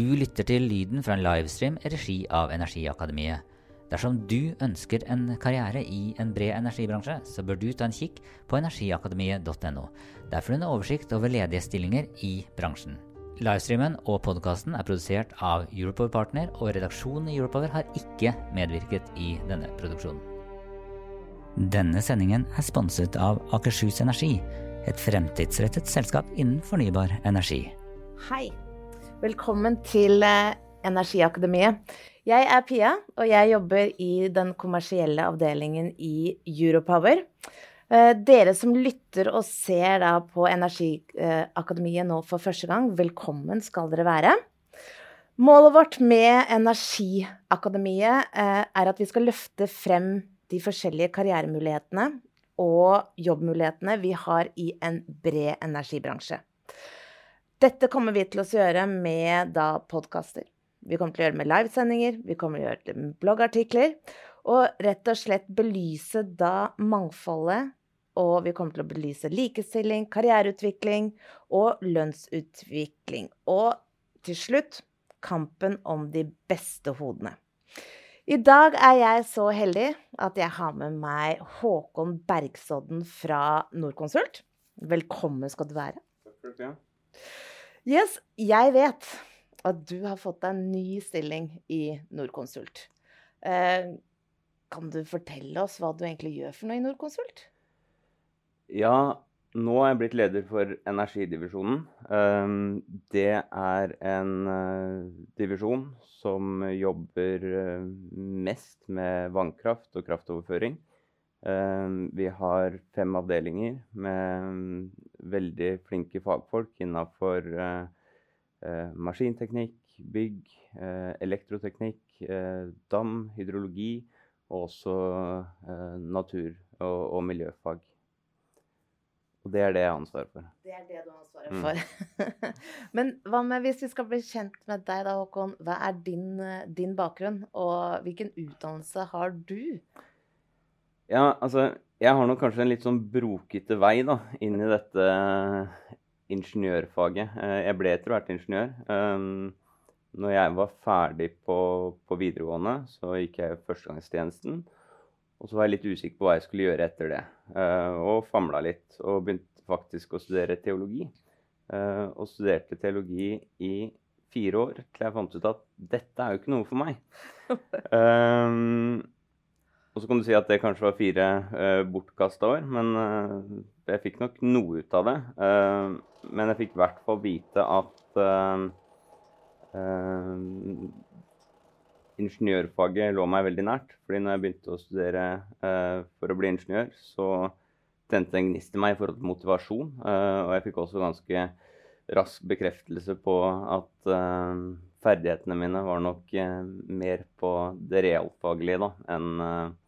Du lytter til lyden fra en livestream i regi av Energiakademiet. Dersom du ønsker en karriere i en bred energibransje, så bør du ta en kikk på energiakademiet.no. Der får du en oversikt over ledige stillinger i bransjen. Livestreamen og podkasten er produsert av Europower Partner, og redaksjonen i Europower har ikke medvirket i denne produksjonen. Denne sendingen er sponset av Akershus Energi, et fremtidsrettet selskap innen fornybar energi. Hei! Velkommen til eh, Energiakademiet. Jeg er Pia, og jeg jobber i den kommersielle avdelingen i Europower. Eh, dere som lytter og ser på Energiakademiet nå for første gang, velkommen skal dere være. Målet vårt med Energiakademiet eh, er at vi skal løfte frem de forskjellige karrieremulighetene og jobbmulighetene vi har i en bred energibransje. Dette kommer vi til å gjøre med da podkaster. Vi kommer til å gjøre det med livesendinger, vi kommer til å gjøre det med bloggartikler. Og rett og slett belyse da mangfoldet, og vi kommer til å belyse likestilling, karriereutvikling og lønnsutvikling. Og til slutt kampen om de beste hodene. I dag er jeg så heldig at jeg har med meg Håkon Bergsodden fra Norconsult. Velkommen skal du være. Takk for det. Yes, jeg vet at du har fått deg en ny stilling i Norconsult. Eh, kan du fortelle oss hva du egentlig gjør for noe i Norconsult? Ja, nå er jeg blitt leder for energidivisjonen. Um, det er en uh, divisjon som jobber uh, mest med vannkraft og kraftoverføring. Um, vi har fem avdelinger med veldig flinke fagfolk innafor uh, uh, maskinteknikk, bygg, uh, elektroteknikk, dam, hydrologi og også natur- og, og, miljøfag. Og det er det jeg har ansvaret for. Det er det du har ansvaret mm. for. Men hva med hvis vi skal bli kjent med deg da, Håkon. Hva er din, din bakgrunn, og hvilken utdannelse har du? Ja, altså Jeg har nok kanskje en litt sånn brokete vei da, inn i dette ingeniørfaget. Eh, jeg ble etter hvert ingeniør. Um, når jeg var ferdig på, på videregående, så gikk jeg førstegangstjenesten. Og så var jeg litt usikker på hva jeg skulle gjøre etter det. Uh, og famla litt. Og begynte faktisk å studere teologi. Og studerte teologi i fire år til jeg fant ut at dette er jo ikke noe for meg. Og så kan du si at det kanskje var fire uh, bortkasta år, men uh, jeg fikk nok noe ut av det. Uh, men jeg fikk i hvert fall vite at ingeniørfaget lå meg veldig nært. fordi når jeg begynte å studere for å bli ingeniør, så tente en gnist i meg i forhold til motivasjon. og jeg fikk også ganske rask bekreftelse på at ferdighetene mine var nok mer på det realfaglige da, enn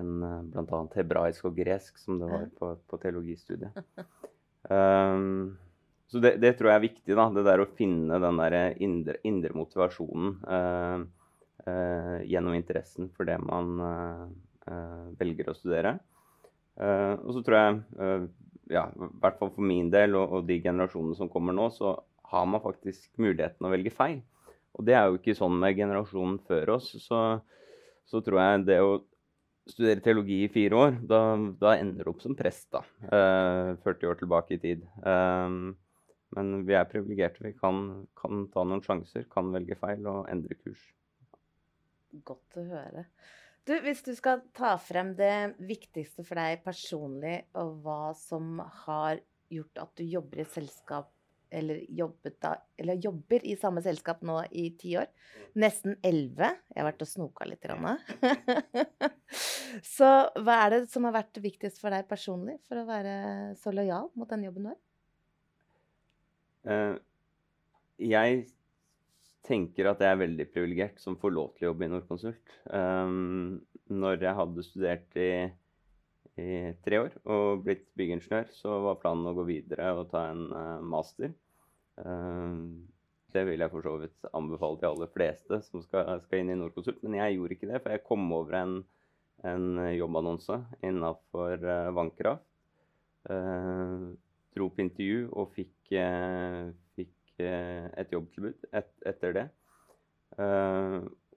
enn uh, bl.a. hebraisk og gresk, som det var på, på teologistudiet. Um, så det, det, tror jeg er viktig, da, det der å finne den der indre, indre motivasjonen uh, uh, gjennom interessen for det man uh, velger å studere. og så tror jeg, ja, i hvert fall for min del og, og, de generasjonene som kommer nå, så har man faktisk muligheten å velge feil. Og det er jo ikke sånn med generasjonen før oss. Så, så tror jeg det å studere teologi i fire år, da, da ender du opp som prest, da. Eh, 40 år tilbake i tid. Eh, men vi er privilegerte. Vi kan, kan, ta noen sjanser, kan velge feil og endre kurs. Godt å høre. Du, hvis du skal ta frem det viktigste for deg personlig, og hva som har gjort at du jobber i selskap eller, da, eller, jobber i samme selskap nå i ti år. Nesten elleve. Jeg har vært og snoka litt. så hva er det som har vært viktigst for deg personlig for å være så lojal mot den jobben du har? Uh, jeg tenker at jeg er veldig privilegert som får lov til å jobbe i Norconsult. Um, når jeg hadde studert i, i, tre år og blitt byggingeniør, så var planen å gå videre og ta en uh, master. Um, det vil jeg for så vidt anbefale til aller fleste som skal, skal inn i Norconsult, men jeg gjorde ikke det, for jeg kom over en, en jobbannonse innenfor uh, vannkraft. Uh, dro på intervju og fikk, fikk et jobbtilbud et, etter det.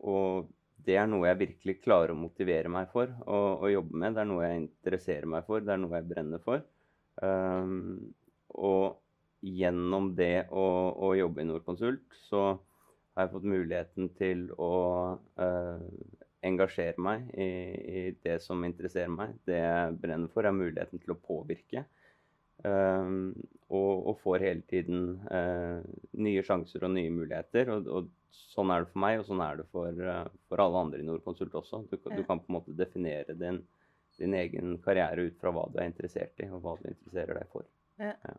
og det er noe jeg virkelig klarer å motivere meg for å, å, jobbe med. Det er noe jeg interesserer meg for, det er noe jeg brenner for. og gjennom det å, å, jobbe i Norconsult, så har jeg fått muligheten til å engasjere meg i, i, det som interesserer meg. Det jeg brenner for, er muligheten til å påvirke. Uh, og, og, får hele tiden uh, nye sjanser og nye muligheter. Og, og, sånn er det for meg, og sånn er det for, for alle andre i Norconsult også. Du, du, kan på en måte definere din, din, egen karriere ut fra hva du er interessert i, og hva du interesserer deg for. Ja. Ja.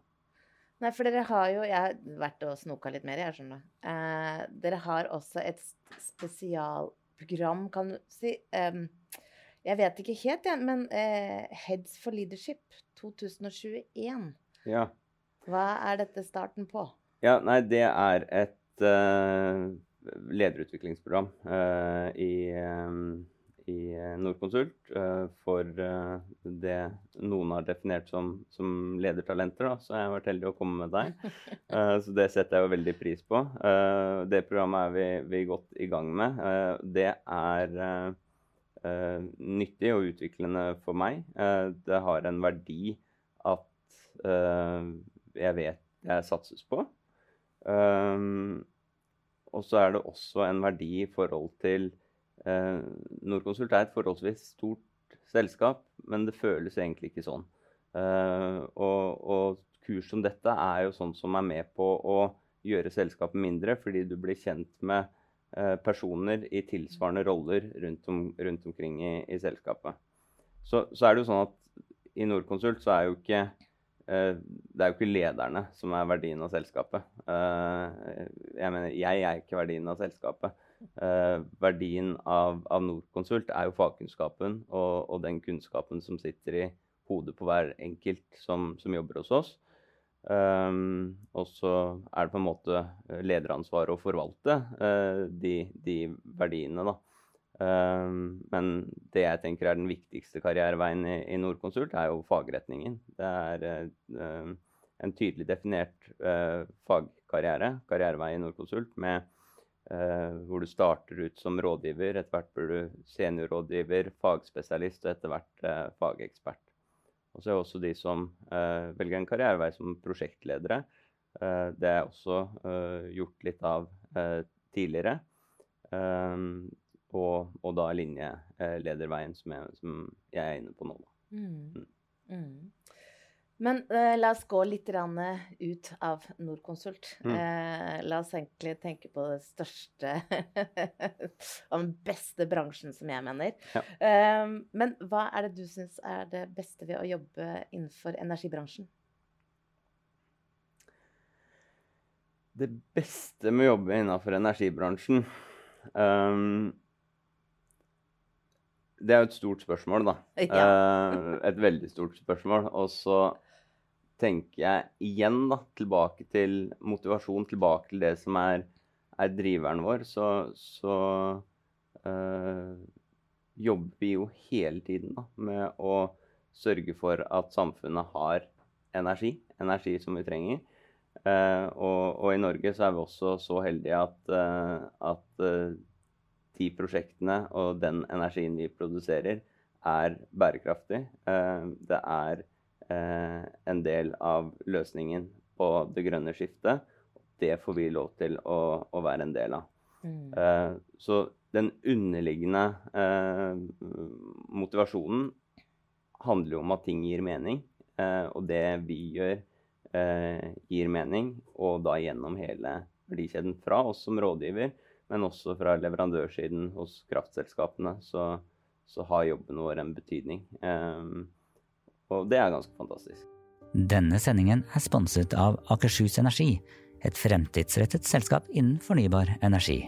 Nei, for dere har jo Jeg har vært og snoka litt mer, jeg skjønner. Eh, dere har også et spesialprogram, kan du si. Um, jeg vet ikke helt, jeg, men uh, Heads for Leadership 2021. Ja. Hva er dette starten på? Ja, nei, det er et uh, lederutviklingsprogram uh, i um i Nordkonsult Norconsult uh, for uh, det noen har definert som, som ledertalenter. Da. Så jeg har vært heldig å komme med deg. Så det setter jeg jo veldig pris på. det programmet er vi, vi, godt i gang med. det er nyttig og utviklende for meg. det har en verdi at jeg vet jeg satses på. og så er det også en verdi i forhold til Eh, Norconsult er et forholdsvis stort selskap, men det føles egentlig ikke sånn. Eh, og, og, kurs som dette er jo sånn som er med på å gjøre selskapet mindre, fordi du blir kjent med eh, personer i tilsvarende roller rundt, om, rundt omkring i, i selskapet. Så, så, er det jo sånn at i Norconsult så er jo ikke det er jo ikke lederne som er verdien av selskapet. jeg mener, jeg er ikke verdien av selskapet. Eh, verdien av, av Norconsult er jo fagkunnskapen og, og, den kunnskapen som sitter i hodet på hver enkelt som, som jobber hos oss. Um, og så er det på en måte lederansvaret å forvalte uh, de, de, verdiene, da. Um, men det jeg tenker er den viktigste karriereveien i, i Norconsult, er jo fagretningen. Det er uh, en tydelig definert uh, fagkarriere, karrierevei i Norconsult, med Uh, hvor du starter ut som rådgiver. Etter hvert blir du seniorrådgiver, fagspesialist og etter hvert uh, fagekspert. Og så er det også de som uh, velger en karrierevei som prosjektledere. det er også gjort litt av tidligere. Og, og, da linjelederveien som jeg, som jeg, er inne på nå. Mm. Mm. Men uh, la oss gå litt ut av Norconsult. Mm. Uh, la oss egentlig tenke på det største og den beste bransjen, som jeg mener. Ja. Uh, men hva er det du syns er det beste ved å jobbe innenfor energibransjen? Det beste med å jobbe innenfor energibransjen um, Det er jo et stort spørsmål, da. Ja. Et veldig stort spørsmål. Og så tenker jeg igjen da, tilbake til motivasjon, tilbake til det som er, er driveren vår, så, så øh, jobber vi jo hele tiden da, med å sørge for at samfunnet har energi. Energi som vi trenger. Uh, og, og, i Norge så er vi også så heldige at, uh, at uh, de prosjektene og den energien vi produserer, er bærekraftig. det er eh, en del av løsningen på det grønne skiftet. Det får vi lov til å, å være en del av. Mm. Eh, så den underliggende eh, motivasjonen handler jo om at ting gir mening. Eh, og det vi gjør, eh, gir mening, og da gjennom hele verdikjeden. Fra oss som rådgiver, men også fra leverandørsiden hos kraftselskapene, så, så har jobben vår en betydning. Um, og det er ganske fantastisk. Denne sendingen er sponset av Akershus Energi, Et fremtidsrettet selskap innen fornybar energi.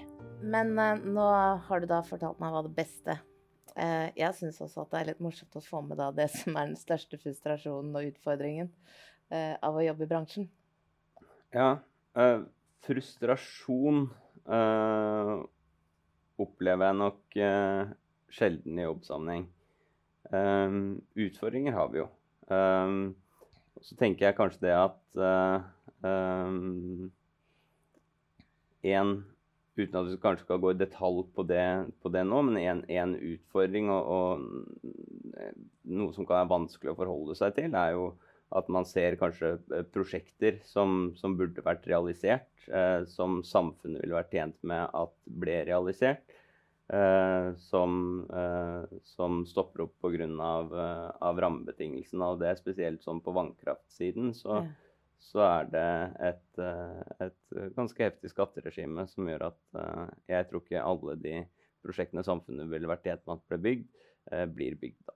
Men eh, nå har du da fortalt meg hva det beste eh, Jeg syns også at det er litt morsomt å få med da det som er den største frustrasjonen og utfordringen eh, av å jobbe i bransjen. Ja. eh, frustrasjon eh, opplever jeg nok eh, sjelden i jobbsammenheng. Eh, utfordringer har vi jo. Um, så tenker jeg kanskje det at en Uten at vi kanskje skal gå i detalj på det, på det nå, men en, utfordring og, og noe som kan være vanskelig å forholde seg til, er jo at man ser kanskje eh, prosjekter som, som burde vært realisert, uh, som samfunnet ville vært tjent med at ble realisert. Eh, som, eh, som, stopper opp pga. Av, eh, av rammebetingelsene. Og det er spesielt sånn på vannkraftsiden. Så, ja. så er det et, eh, et, ganske heftig skatteregime som gjør at eh, jeg tror ikke alle de prosjektene samfunnet ville vært tjent med at ble bygd, blir bygd. da.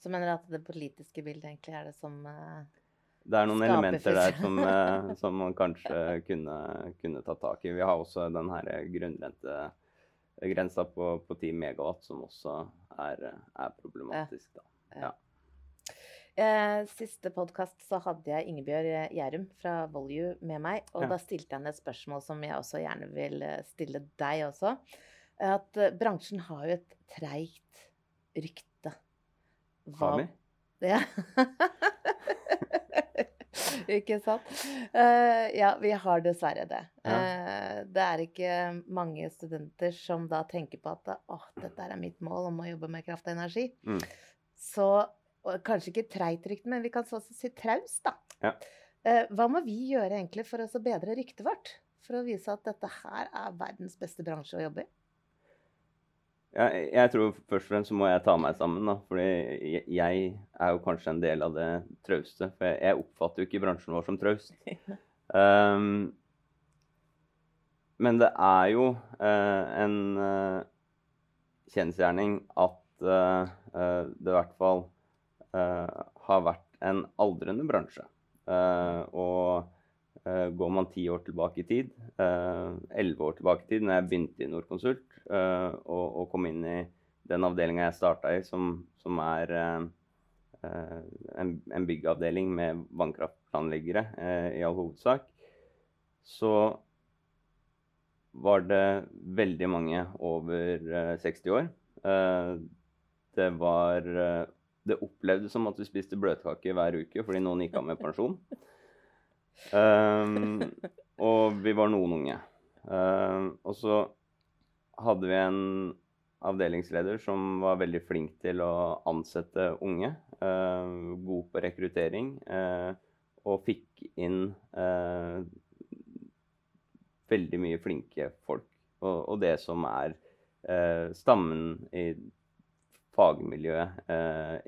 Så mener du at det politiske bildet egentlig er det som Det er noen elementer der som, som, man kanskje kunne, kunne ta tak i. Vi har også den her grunnrentegrensa på, på 10 megawatt, som også er, er problematisk. Da. Ja. Eh, siste podkast så hadde jeg Ingebjørg Gjærum fra Volue med meg. Og ja. da stilte jeg henne et spørsmål som jeg også gjerne vil stille deg også. At bransjen har jo et treigt rykte har vi? Ja. ikke sant? Uh, ja, vi har dessverre det. Ja. Uh, det er ikke mange studenter som da tenker på at oh, dette er mitt mål om å jobbe med kraft og energi. Mm. Så kanskje ikke treit rykte, men vi kan også si traust, da. Ja. Uh, hva må vi gjøre egentlig for å bedre ryktet vårt? For å vise at dette her er verdens beste bransje å jobbe i? Ja, jeg tror først og fremst så må jeg ta meg sammen. da, fordi jeg er jo kanskje en del av det trauste. For jeg, jeg oppfatter jo ikke bransjen vår som traust. Um, men det er jo uh, en uh, kjensgjerning at uh, det i hvert fall har vært en aldrende bransje. og går man ti år tilbake i tid, eh, elleve år tilbake i tid, når jeg begynte i Norconsult uh, og, og, kom inn i den avdelinga jeg starta i, som, som er en, en, byggavdeling med vannkraftplanleggere i all hovedsak, så var det veldig mange over 60 år. det var Det opplevdes som at vi spiste bløtkake hver uke fordi noen gikk av med pensjon. Um, og vi var noen unge. Um, og så hadde vi en avdelingsleder som var veldig flink til å ansette unge. Uh, god på rekruttering. Uh, og fikk inn uh, veldig mye flinke folk. Og, og det som er stammen i fagmiljøet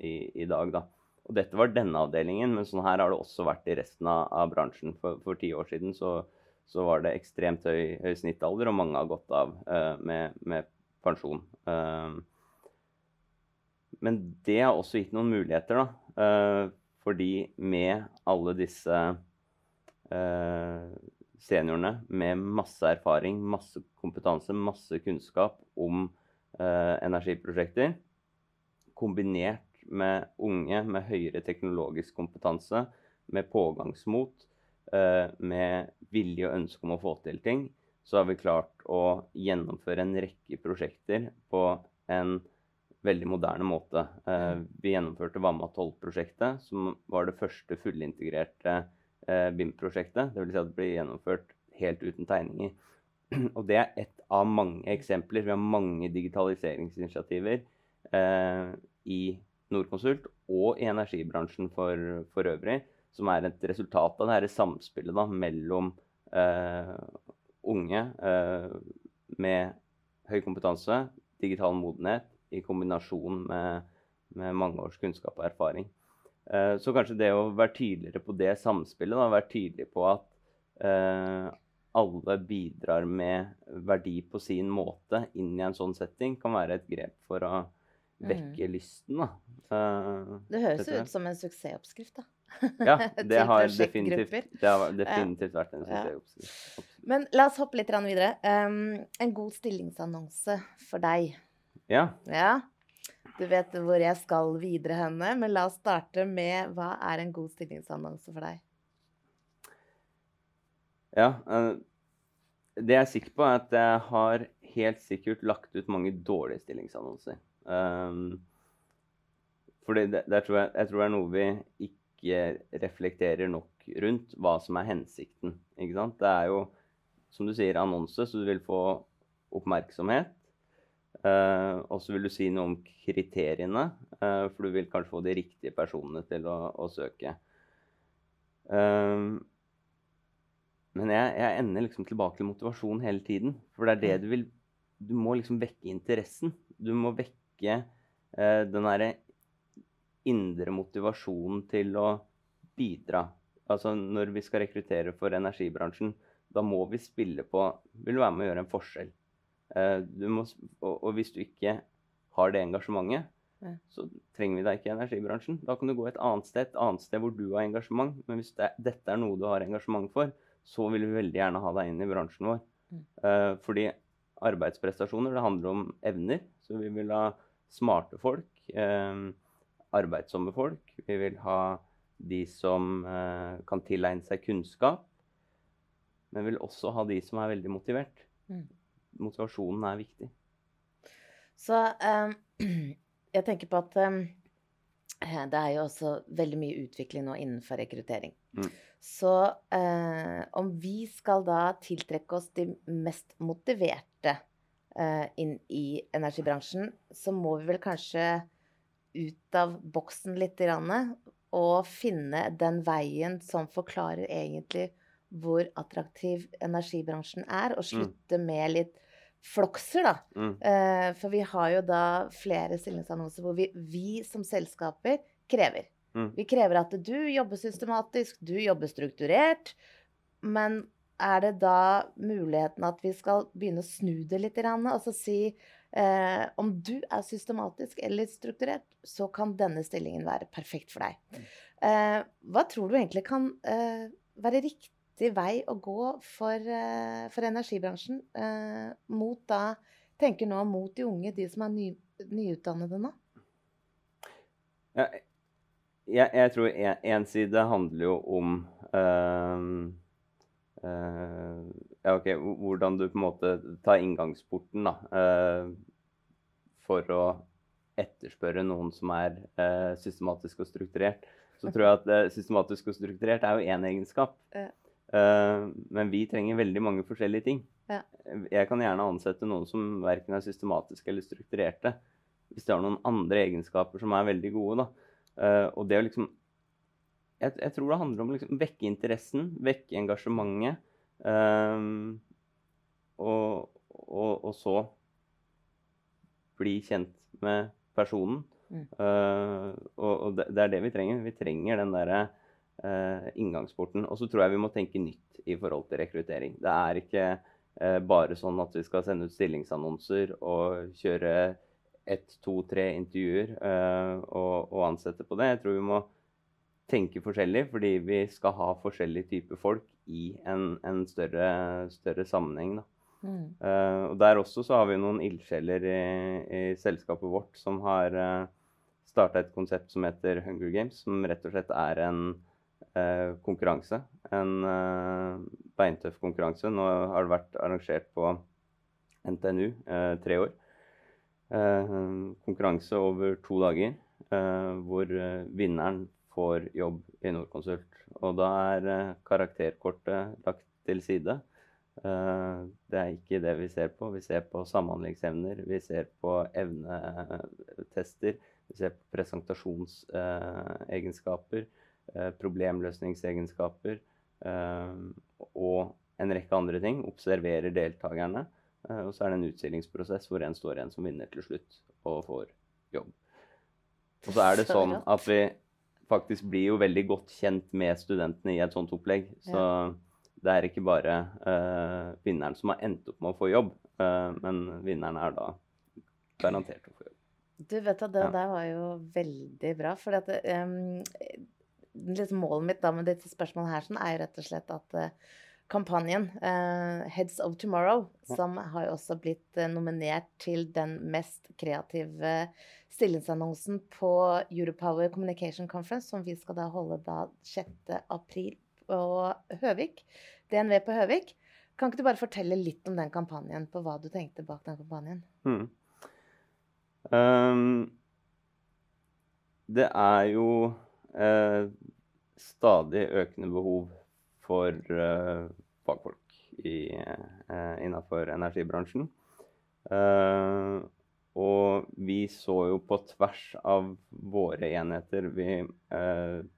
i, i dag, da. Og dette var denne avdelingen, men sånn her har det også vært i resten av, av bransjen. For ti år siden så, så, var det ekstremt høy, høy, snittalder, og mange har gått av uh, med, med, pensjon. Uh, men det har også gitt noen muligheter, da. Uh, fordi med alle disse seniorene med masse erfaring, masse kompetanse, masse kunnskap om energiprosjekter, kombinert med unge med høyere teknologisk kompetanse, med pågangsmot, eh, med vilje og ønske om å få til ting, så har vi klart å gjennomføre en rekke prosjekter på en veldig moderne måte. Eh, vi gjennomførte Vamma 12-prosjektet, som var det første fullintegrerte eh, BIM-prosjektet. Dvs. Si at det ble gjennomført helt uten tegninger. Og det er ett av mange eksempler. Vi har mange digitaliseringsinitiativer eh, i Norconsult og i energibransjen for, for, øvrig, som er et resultat av dette samspillet da, mellom eh, unge eh, med høy kompetanse, digital modenhet, i kombinasjon med, med mange års kunnskap og erfaring. Eh, så kanskje det å være tydeligere på det samspillet, da, være tydelig på at eh, alle bidrar med verdi på sin måte inn i en sånn setting, kan være et grep for å vekke mm. lysten, da. Uh, det høres jo ut som en suksessoppskrift, da. Ja, det har definitivt, det har definitivt vært en Ja. suksessoppskrift. Men la oss hoppe litt videre. Um, en god stillingsannonse for deg. Ja. Ja, du vet hvor jeg skal videre henne, men la oss starte med hva er en god stillingsannonse for deg? ja Uh, det jeg er sikker på, er at jeg har helt sikkert lagt ut mange dårlige stillingsannonser. Um, fordi det, det tror jeg, jeg tror det er noe vi ikke reflekterer nok rundt hva som er hensikten. Ikke sant? Det er jo, som du sier, annonse, så du vil få oppmerksomhet. Uh, og så vil du si noe om kriteriene, uh, for du vil kanskje få de riktige personene til å, å søke. Um, men jeg, jeg ender liksom tilbake til motivasjon hele tiden. For det er det du vil Du må liksom vekke interessen. Du må vekke eh, den derre indre motivasjonen til å bidra. Altså når vi skal rekruttere for energibransjen, da må vi spille på Vil du være med å gjøre en forskjell? Eh, du må, og, og hvis du ikke har det engasjementet, Ja. så trenger vi deg ikke i energibransjen. Da kan du gå et annet sted, et annet sted hvor du har engasjement. Men hvis det, dette er noe du har engasjement for, så vil vi veldig gjerne ha deg inn i bransjen vår. Mm. Eh, fordi arbeidsprestasjoner, det handler om evner. Så vi vil ha smarte folk, eh, arbeidsomme folk. Vi vil ha de som eh, kan tilegne seg kunnskap. Men vi vil også ha de som er veldig motivert. Mm. Motivasjonen er viktig. Så um, jeg tenker på at um, det er jo også veldig mye utvikling nå innenfor rekruttering. Mm. Så eh, om vi skal da tiltrekke oss de mest motiverte inn i energibransjen, så må vi vel kanskje ut av boksen litt og finne den veien som forklarer egentlig hvor attraktiv energibransjen er, og slutte med litt flokser, da. Mm. Eh, for vi har jo da flere stillingsannonser hvor vi, vi som selskaper krever. Mm. Vi krever at du jobber systematisk, du jobber strukturert. Men er det da muligheten at vi skal begynne å snu det litt, grann, og så si eh, om du er systematisk eller strukturert, så kan denne stillingen være perfekt for deg. Eh, hva tror du egentlig kan eh, være riktig vei å gå for, eh, for energibransjen eh, mot da Tenker nå mot de unge, de som er ny, nyutdannede nå? Ja, jeg, jeg tror én side handler jo om eh, ja, ok, hvordan du på en måte tar inngangsporten da, eh, for å etterspørre noen som er eh, systematisk og strukturert. Så tror jeg at eh, systematisk og strukturert er jo én egenskap. Ja. Eh, men vi trenger veldig mange forskjellige ting. Ja. Jeg kan gjerne ansette noen som verken er systematiske eller strukturerte, hvis de har noen andre egenskaper som er veldig gode. da. Eh, og det å liksom jeg, jeg tror det handler om å liksom vekke interessen, vekke engasjementet. Um, og, og, og så bli kjent med personen. Mm. Uh, og og det, det er det vi trenger. Vi trenger den derre uh, inngangsporten. Og så tror jeg vi må tenke nytt i forhold til rekruttering. Det er ikke uh, bare sånn at vi skal sende ut stillingsannonser og kjøre ett, to, tre intervjuer og, og ansette på det. Jeg tror vi må tenke forskjellig, fordi vi skal ha forskjellige typer folk i en, en større, større sammenheng. Mm. Uh, og der også så har vi noen ildsjeler i, i selskapet vårt som har uh, starta et konsept som heter Hunger Games, som rett og slett er en uh, konkurranse. En uh, beintøff konkurranse. Nå har det vært arrangert på NTNU eh, tre år. Eh, konkurranse over to dager, eh, hvor eh, vinneren får jobb i Norconsult. Og da er eh, karakterkortet lagt til side. Eh, det er ikke det vi ser på. Vi ser på samhandlingsevner, vi ser på evnetester, vi ser på presentasjonsegenskaper, eh, problemløsningsegenskaper og en rekke andre ting. Observerer deltakerne. og så er det en utstillingsprosess hvor en står igjen som vinner til slutt og får jobb. Og så er det sånn at vi faktisk blir jo veldig godt kjent med studentene i et sånt opplegg. Så det er ikke bare uh, vinneren som har endt opp med å få jobb, uh, men vinneren er da garantert å få jobb. Du vet at det Ja. der var jo veldig bra, for at, um, liksom målet mitt da med dette spørsmålet her sånn, er jo rett og slett at uh, kampanjen uh, Heads of Tomorrow, som har jo også blitt uh, nominert til den mest kreative stillingsannonsen på Europower Communication Conference, som vi skal da holde da 6. april på Høvik. DNV på Høvik. Kan ikke du bare fortelle litt om den kampanjen, på hva du tenkte bak den kampanjen? Mm. Um, det er jo uh, stadig økende behov for uh, fagfolk i, uh, innenfor energibransjen. Uh, og vi så jo på tvers av våre enheter Vi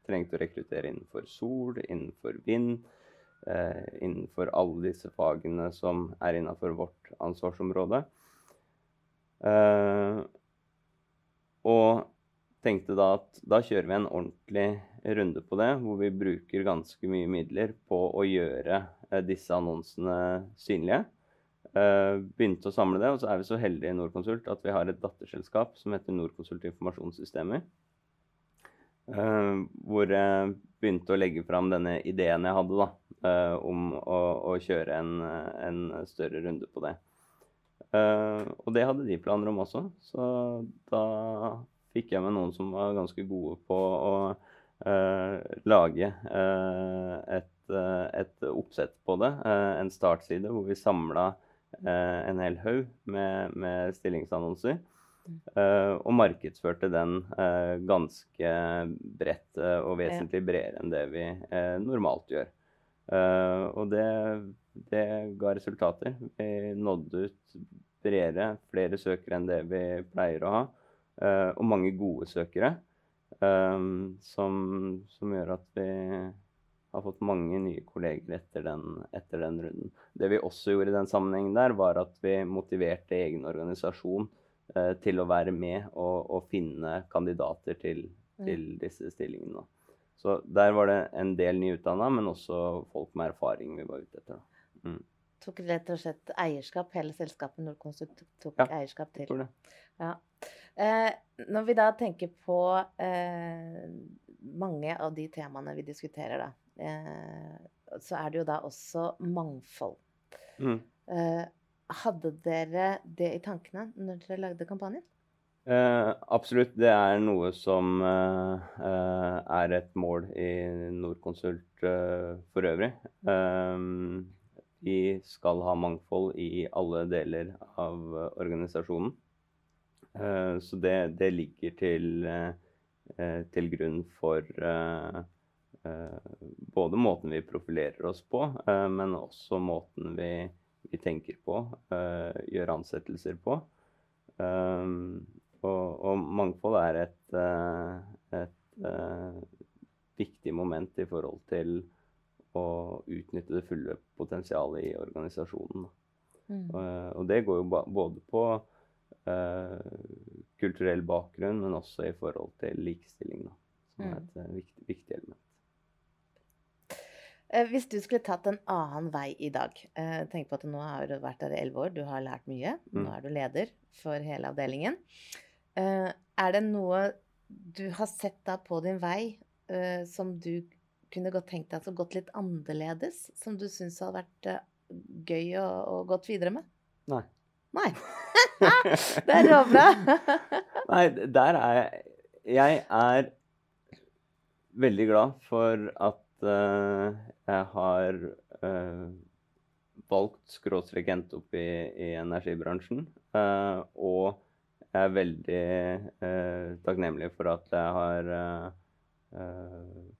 trengte å rekruttere innenfor sol, innenfor vind, innenfor alle disse fagene som er innenfor vårt ansvarsområde. og tenkte da at da kjører vi en ordentlig runde på det, hvor vi bruker ganske mye midler på å gjøre eh, disse annonsene synlige. Eh, begynte å samle det, og så er vi så heldige i Norconsult at vi har et datterselskap som heter Norconsult Informasjonssystemer. Eh, hvor jeg begynte å legge fram denne ideen jeg hadde da, eh, om å, å kjøre en, en, større runde på det. Eh, og det hadde de planer om også, så da fikk jeg med noen som var ganske gode på å lage uh, et, uh, et, oppsett på det. en startside hvor vi samla en hel haug med, med, stillingsannonser. og markedsførte den ganske bredt og vesentlig bredere enn det vi normalt gjør. og det, det ga resultater. Vi nådde ut bredere, flere søkere enn det vi pleier å ha. Og mange gode søkere. Som, som, gjør at vi har fått mange nye kolleger etter den, etter den, runden. Det vi også gjorde i den sammenhengen der, var at vi motiverte egen organisasjon eh, til å være med og, og finne kandidater til, til disse stillingene. Så der var det en del nyutdanna, men også folk med erfaring vi var ute etter. Mm. Tok rett og slett eierskap, hele selskapet Nordkonsult tok ja, eierskap til. Tror det. Ja. Eh, når vi da tenker på eh, mange av de temaene vi diskuterer, da, så er det jo da også mangfold. Mm. Eh, hadde dere det i tankene når dere lagde kampanjen? Eh, absolutt. Det er noe som eh, er et mål i Norconsult for øvrig. vi skal ha mangfold i alle deler av organisasjonen. Eh, så det, det ligger til, eh, til, grunn for eh, både måten vi profilerer oss på, men også måten vi, vi tenker på, gjør ansettelser på. Og, og mangfold er et, et viktig moment i forhold til å utnytte det fulle potensialet i organisasjonen. Mm. Og det går jo både på Eh, kulturell bakgrunn, men også i forhold til likestilling, da, som er mm. et uh, viktig, viktig, element. Eh, hvis du skulle tatt en annen vei i dag Tenk på at nå har du vært der i elleve år, du har lært mye. Nå mm. er du leder for hele avdelingen. Er det noe du har sett da på din vei som du kunne godt tenkt deg hadde gått litt annerledes? Som du syns hadde vært gøy å, gått videre med? Nei. Nei. det er råbra. Nei, der er jeg Jeg er veldig glad for at uh, har uh, valgt skråstrek endt opp i, i energibransjen. Uh, og jeg er veldig takknemlig for at jeg har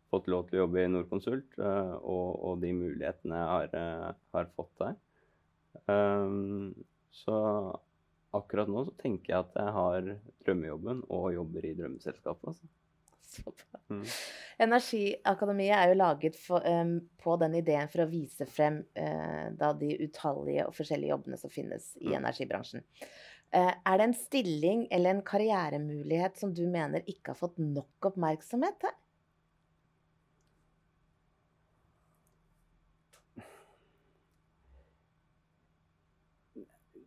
fått lov til å jobbe i Norconsult, og, og, de mulighetene jeg har, har fått der. Um, så akkurat nå så tenker jeg at jeg har drømmejobben og jobber i drømmeselskapet. Altså. Mm. Energiakademiet er jo laget for, um, på den ideen for å vise frem uh, de utallige og forskjellige jobbene som finnes i mm. energibransjen. Uh, er det en stilling eller en karrieremulighet som du mener ikke har fått nok oppmerksomhet her?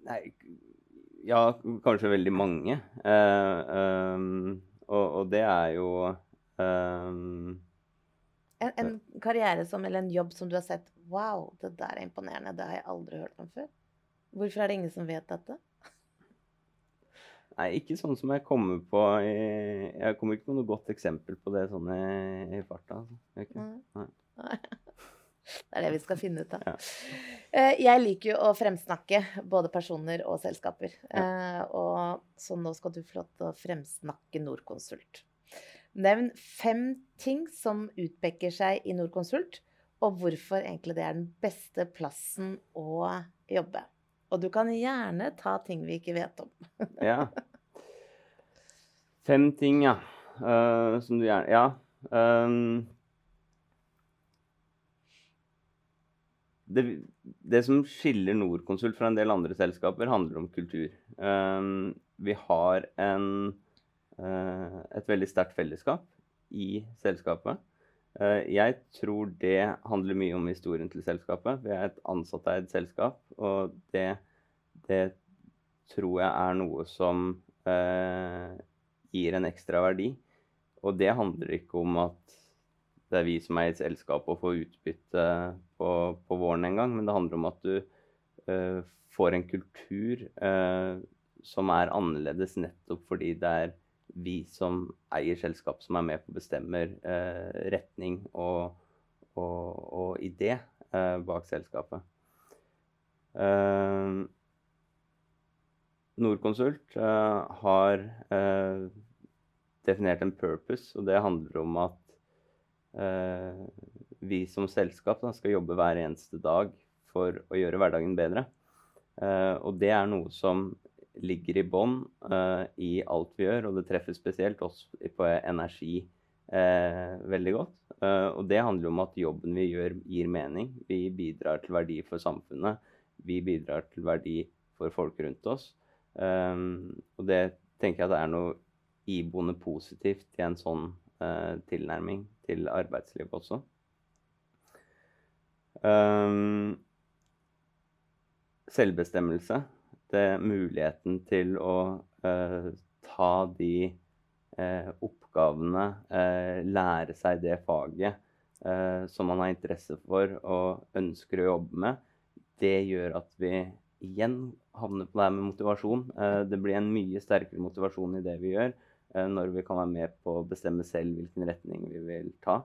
Nei, ja, kanskje veldig mange. Uh, um, og, og, det er jo um, En, en karriere som, eller en jobb som du har sett Wow, det der er imponerende. Det har jeg aldri hørt om før. Hvorfor er det ingen som vet dette? Nei, ikke sånn som jeg kommer på Jeg kommer ikke på noe godt eksempel på det sånn i, i farta. Altså. Ikke. Nei. Nei. Det er det vi skal finne ut av. Ja. Eh, Jeg liker jo å fremsnakke både personer og selskaper. Ja. Og så nå skal du få lov til å fremsnakke Norconsult. Nevn fem ting som utpeker seg i Norconsult, og hvorfor egentlig det er den beste plassen å jobbe. Og du kan gjerne ta ting vi ikke vet om. Ja. Fem ting, ja. Uh, som du gjerne Ja. ehm, det, det som skiller Norconsult fra en del andre selskaper, handler om kultur. Um, vi har en, uh, et veldig sterkt fellesskap i selskapet. Uh, jeg tror det handler mye om historien til selskapet. Vi er et ansatteid selskap, og det, det tror jeg er noe som uh, gir en ekstra verdi. Og det handler ikke om at det er vi som er i et selskap og får utbytte på, på våren en gang, men det handler om at du uh, får en kultur uh, som er annerledes nettopp fordi det er vi som eier selskap, som er med på å bestemme uh, retning og, og, og idé bak selskapet. Norconsult har definert en purpose, og det handler om at vi som selskap da, skal jobbe hver eneste dag for å gjøre hverdagen bedre. Eh, og det er noe som ligger i bånn eh, i alt vi gjør, og det treffer spesielt oss på energi eh, veldig godt. Eh, og det handler om at jobben vi gjør, gir mening. Vi bidrar til verdi for samfunnet. Vi bidrar til verdi for folk rundt oss. Eh, og det tenker jeg at det er noe iboende positivt i en sånn eh, tilnærming til arbeidslivet også. Um, selvbestemmelse. Det muligheten til å eh, ta de eh, oppgavene, eh, lære seg det faget eh, som man har interesse for og ønsker å jobbe med. Det gjør at vi igjen havner på det her med motivasjon. Eh, det blir en mye sterkere motivasjon i det vi gjør, eh, når vi kan være med på å bestemme selv hvilken retning vi vil ta.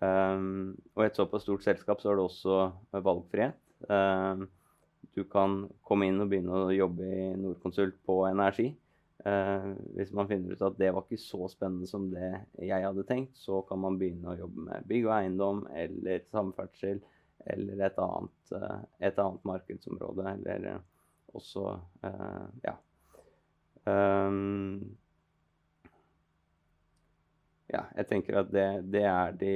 Um, og i et såpass stort selskap så har du også valgfrihet. Um, du kan komme inn og begynne å jobbe i Norconsult på energi. Uh, hvis man finner ut at det var ikke så spennende som det jeg hadde tenkt, så kan man begynne å jobbe med bygg og eiendom eller samferdsel eller et annet, uh, et annet markedsområde. Eller uh, Ja. Um, ja, jeg tenker at det, det, er, de,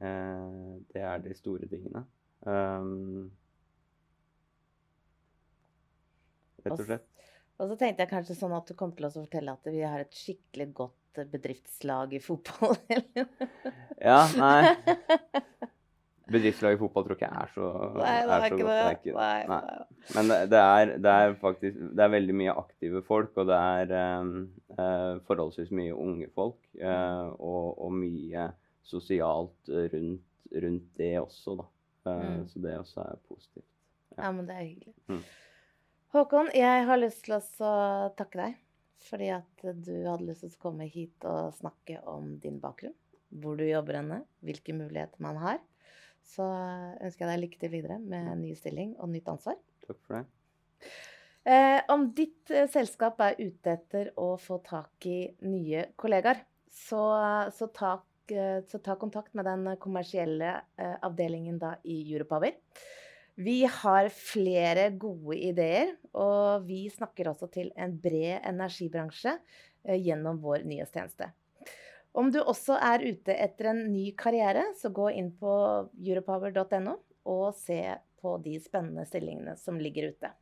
eh, det er de store tingene. Um, rett og slett. Og så tenkte jeg kanskje sånn at du kom til å fortelle at vi har et skikkelig godt bedriftslag i fotball. ja, nei. Bedriftslag i fotball tror ikke jeg er så, Nei, det er er ikke godt. det. Nei, nei. nei. Men det, er, det er faktisk det er veldig mye aktive folk, og det er eh, eh, forholdsvis mye unge folk. eh, og, og mye sosialt rundt, rundt det også, da. Eh, Mm. Så det også er positivt. Ja, men det er hyggelig. Mm. Håkon, jeg har lyst til å takke deg fordi at du hadde lyst til å komme hit og snakke om din bakgrunn. Hvor du jobber henne, hvilke muligheter man har. Så ønsker jeg deg lykke til videre med en ny stilling og nytt ansvar. Takk for det. Eh, om ditt eh, selskap er ute etter å få tak i nye kollegaer, så, så, ta, eh, så ta kontakt med den kommersielle eh, avdelingen da i Europower. Vi har flere gode ideer, og vi snakker også til en bred energibransje eh, gjennom vår nyhetstjeneste. Om du også er ute etter en ny karriere, så gå inn på europower.no og se på de spennende stillingene som ligger ute.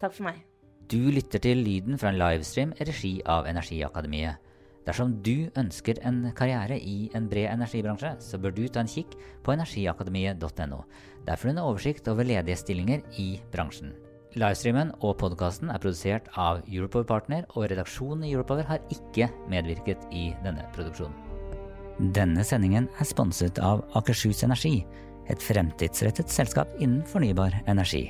Takk for meg. Du lytter til lyden fra en livestream i regi av Energiakademiet. Dersom du ønsker en karriere i en bred energibransje, så bør du ta en kikk på energiakademiet.no. Der får du en oversikt over ledige stillinger i bransjen. Livestreamen og podkasten er produsert av Europower Partner, og redaksjonen i Europower har ikke medvirket i denne produksjonen. Denne sendingen er sponset av Akershus Energi, et fremtidsrettet selskap innen fornybar energi.